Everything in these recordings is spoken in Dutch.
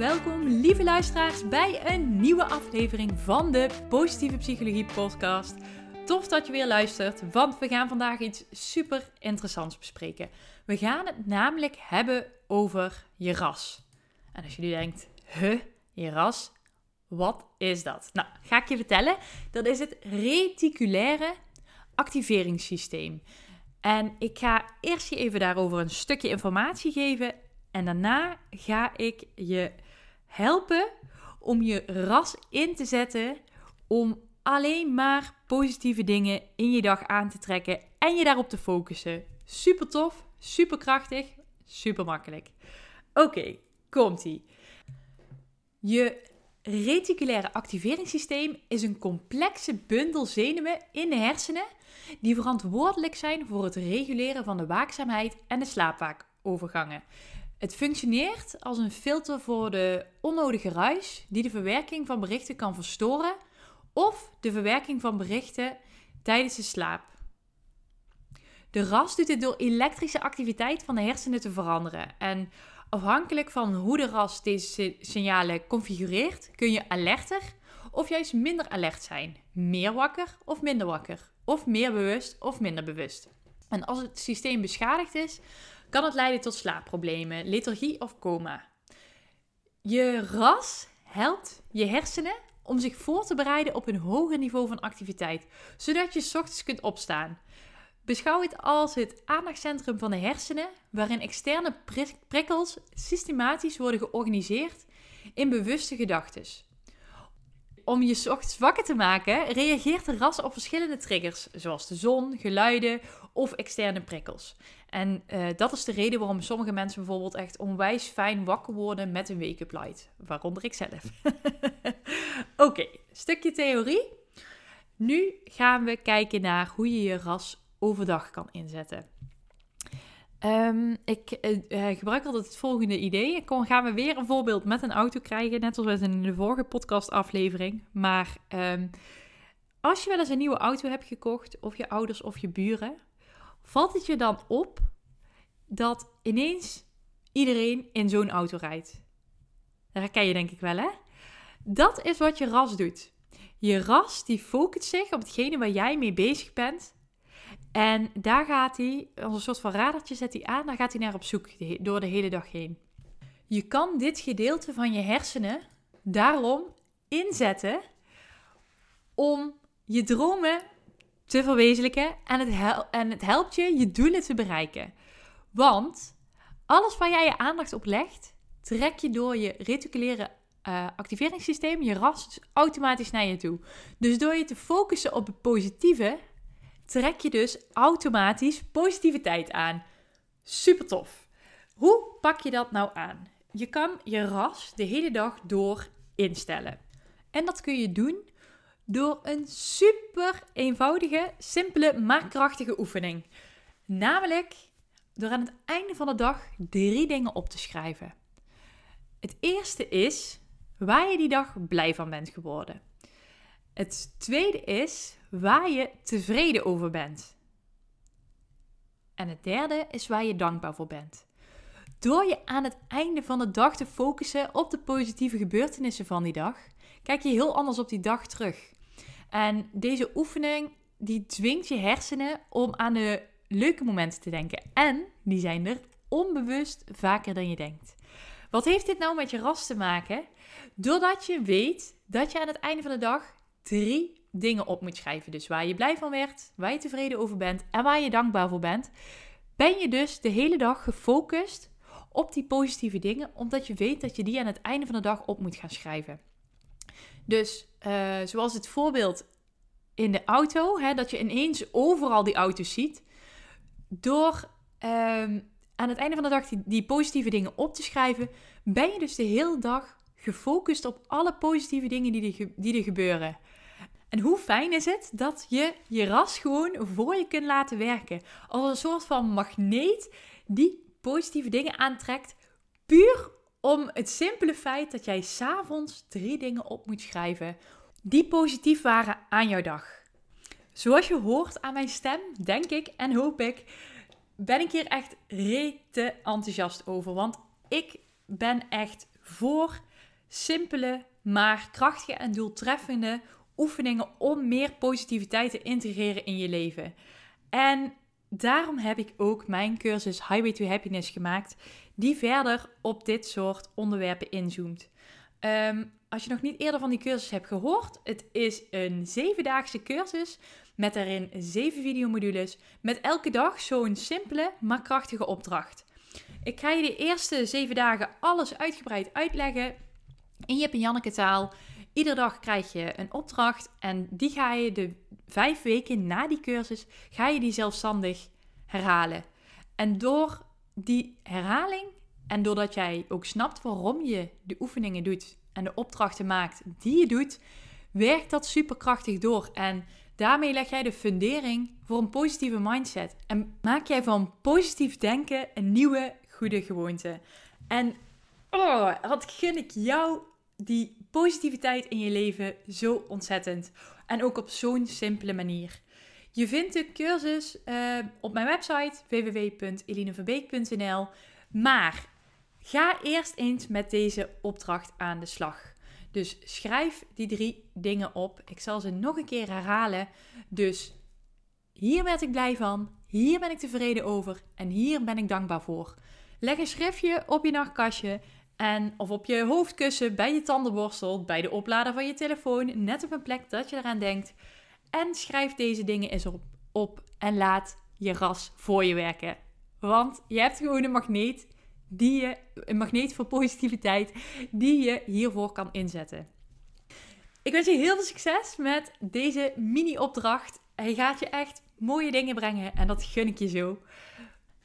Welkom, lieve luisteraars bij een nieuwe aflevering van de Positieve Psychologie Podcast. Tof dat je weer luistert, want we gaan vandaag iets super interessants bespreken. We gaan het namelijk hebben over je ras. En als je nu denkt, huh, je ras, wat is dat? Nou, ga ik je vertellen. Dat is het reticulaire activeringssysteem. En ik ga eerst je even daarover een stukje informatie geven en daarna ga ik je helpen om je ras in te zetten om alleen maar positieve dingen in je dag aan te trekken en je daarop te focussen. Super tof, super krachtig, super makkelijk. Oké, komt-ie. Je reticulaire activeringssysteem is een complexe bundel zenuwen in de hersenen die verantwoordelijk zijn voor het reguleren van de waakzaamheid en de slaapwaakovergangen. Het functioneert als een filter voor de onnodige ruis die de verwerking van berichten kan verstoren of de verwerking van berichten tijdens de slaap. De RAS doet dit door elektrische activiteit van de hersenen te veranderen. En afhankelijk van hoe de RAS deze signalen configureert, kun je alerter of juist minder alert zijn. Meer wakker of minder wakker. Of meer bewust of minder bewust. En als het systeem beschadigd is, kan het leiden tot slaapproblemen, lethargie of coma. Je ras helpt je hersenen om zich voor te bereiden op een hoger niveau van activiteit, zodat je ochtends kunt opstaan. Beschouw het als het aandachtscentrum van de hersenen, waarin externe prikkels systematisch worden georganiseerd in bewuste gedachten. Om je ochtends wakker te maken, reageert de ras op verschillende triggers, zoals de zon, geluiden of externe prikkels. En uh, dat is de reden waarom sommige mensen bijvoorbeeld echt onwijs fijn wakker worden met een wake-up light. Waaronder ik zelf. Oké, stukje theorie. Nu gaan we kijken naar hoe je je ras overdag kan inzetten. Um, ik uh, gebruik altijd het volgende idee. Ik gaan we weer een voorbeeld met een auto krijgen, net zoals in de vorige podcastaflevering. Maar um, als je wel eens een nieuwe auto hebt gekocht, of je ouders of je buren, valt het je dan op dat ineens iedereen in zo'n auto rijdt? Dat herken je denk ik wel, hè? Dat is wat je ras doet. Je ras die focust zich op hetgene waar jij mee bezig bent. En daar gaat hij, als een soort van radertje zet hij aan, daar gaat hij naar op zoek door de hele dag heen. Je kan dit gedeelte van je hersenen daarom inzetten om je dromen te verwezenlijken en het, en het helpt je je doelen te bereiken. Want alles waar jij je aandacht op legt, trek je door je reticulaire uh, activeringssysteem, je ras, automatisch naar je toe. Dus door je te focussen op het positieve, trek je dus automatisch positiviteit aan. Super tof. Hoe pak je dat nou aan? Je kan je ras de hele dag door instellen. En dat kun je doen door een super eenvoudige, simpele, maar krachtige oefening. Namelijk door aan het einde van de dag drie dingen op te schrijven. Het eerste is waar je die dag blij van bent geworden. Het tweede is waar je tevreden over bent. En het derde is waar je dankbaar voor bent. Door je aan het einde van de dag te focussen op de positieve gebeurtenissen van die dag, kijk je heel anders op die dag terug. En deze oefening die dwingt je hersenen om aan de leuke momenten te denken. En die zijn er onbewust vaker dan je denkt. Wat heeft dit nou met je ras te maken? Doordat je weet dat je aan het einde van de dag drie dingen op moet schrijven. Dus waar je blij van werd, waar je tevreden over bent en waar je dankbaar voor bent. Ben je dus de hele dag gefocust op die positieve dingen, omdat je weet dat je die aan het einde van de dag op moet gaan schrijven. Dus uh, zoals het voorbeeld in de auto, hè, dat je ineens overal die auto's ziet. Door um, aan het einde van de dag die, die, positieve dingen op te schrijven, ben je dus de hele dag gefocust op alle positieve dingen die er, die er gebeuren. En hoe fijn is het dat je je ras gewoon voor je kunt laten werken. Als een soort van magneet die positieve dingen aantrekt. Puur om het simpele feit dat jij s'avonds drie dingen op moet schrijven die positief waren aan jouw dag. Zoals je hoort aan mijn stem, denk ik en hoop ik, ben ik hier echt rete enthousiast over. Want ik ben echt voor simpele, maar krachtige en doeltreffende oefeningen om meer positiviteit te integreren in je leven. En daarom heb ik ook mijn cursus Highway to Happiness gemaakt, die verder op dit soort onderwerpen inzoomt. Ehm, als je nog niet eerder van die cursus hebt gehoord, het is een zevendaagse cursus met daarin zeven videomodules met elke dag zo'n simpele maar krachtige opdracht. Ik ga je de eerste zeven dagen alles uitgebreid uitleggen in Jip en Janneke taal. Iedere dag krijg je een opdracht en die ga je de vijf weken na die cursus, ga je die zelfstandig herhalen. En door die herhaling en doordat jij ook snapt waarom je de oefeningen doet en de opdrachten maakt die je doet, werkt dat superkrachtig door. En daarmee leg jij de fundering voor een positieve mindset. En maak jij van positief denken een nieuwe goede gewoonte. En oh, wat gun ik jou die positiviteit in je leven zo ontzettend. En ook op zo'n simpele manier. Je vindt de cursus uh, op mijn website www.elineverbeek.nl. Maar ga eerst eens met deze opdracht aan de slag. Dus schrijf die drie dingen op. Ik zal ze nog een keer herhalen. Dus hier werd ik blij van, hier ben ik tevreden over en hier ben ik dankbaar voor. Leg een schriftje op je nachtkastje en, of op je hoofdkussen, bij je tandenborstel, bij de oplader van je telefoon, net op een plek dat je eraan denkt. En schrijf deze dingen eens op, op en laat je ras voor je werken. Want je hebt gewoon een magneet, die je, een magneet voor positiviteit, die je hiervoor kan inzetten. Ik wens je heel veel succes met deze mini-opdracht. Hij gaat je echt mooie dingen brengen en dat gun ik je zo.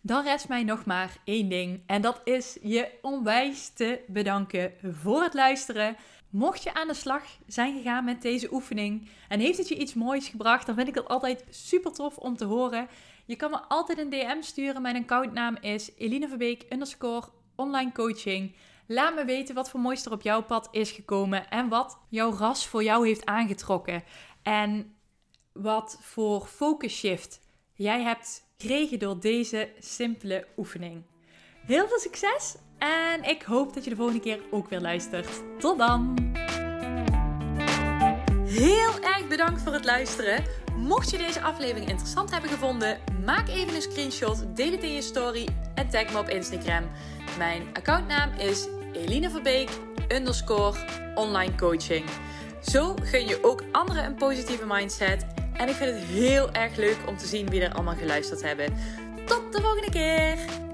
Dan rest mij nog maar één ding. En dat is je onwijs te bedanken voor het luisteren. Mocht je aan de slag zijn gegaan met deze oefening en heeft het je iets moois gebracht, dan vind ik het altijd super tof om te horen. Je kan me altijd een DM sturen. Mijn accountnaam is Eline Verbeek underscore online coaching. Laat me weten wat voor moois er op jouw pad is gekomen en wat jouw ras voor jou heeft aangetrokken. En wat voor focus shift jij hebt gekregen door deze simpele oefening. Heel veel succes en ik hoop dat je de volgende keer ook weer luistert. Tot dan! Heel erg bedankt voor het luisteren. Mocht je deze aflevering interessant hebben gevonden, maak even een screenshot, deel het in je story en tag me op Instagram. Mijn accountnaam is Eline Verbeek underscore online coaching. Zo gun je ook anderen een positieve mindset en ik vind het heel erg leuk om te zien wie er allemaal geluisterd hebben. Tot de volgende keer!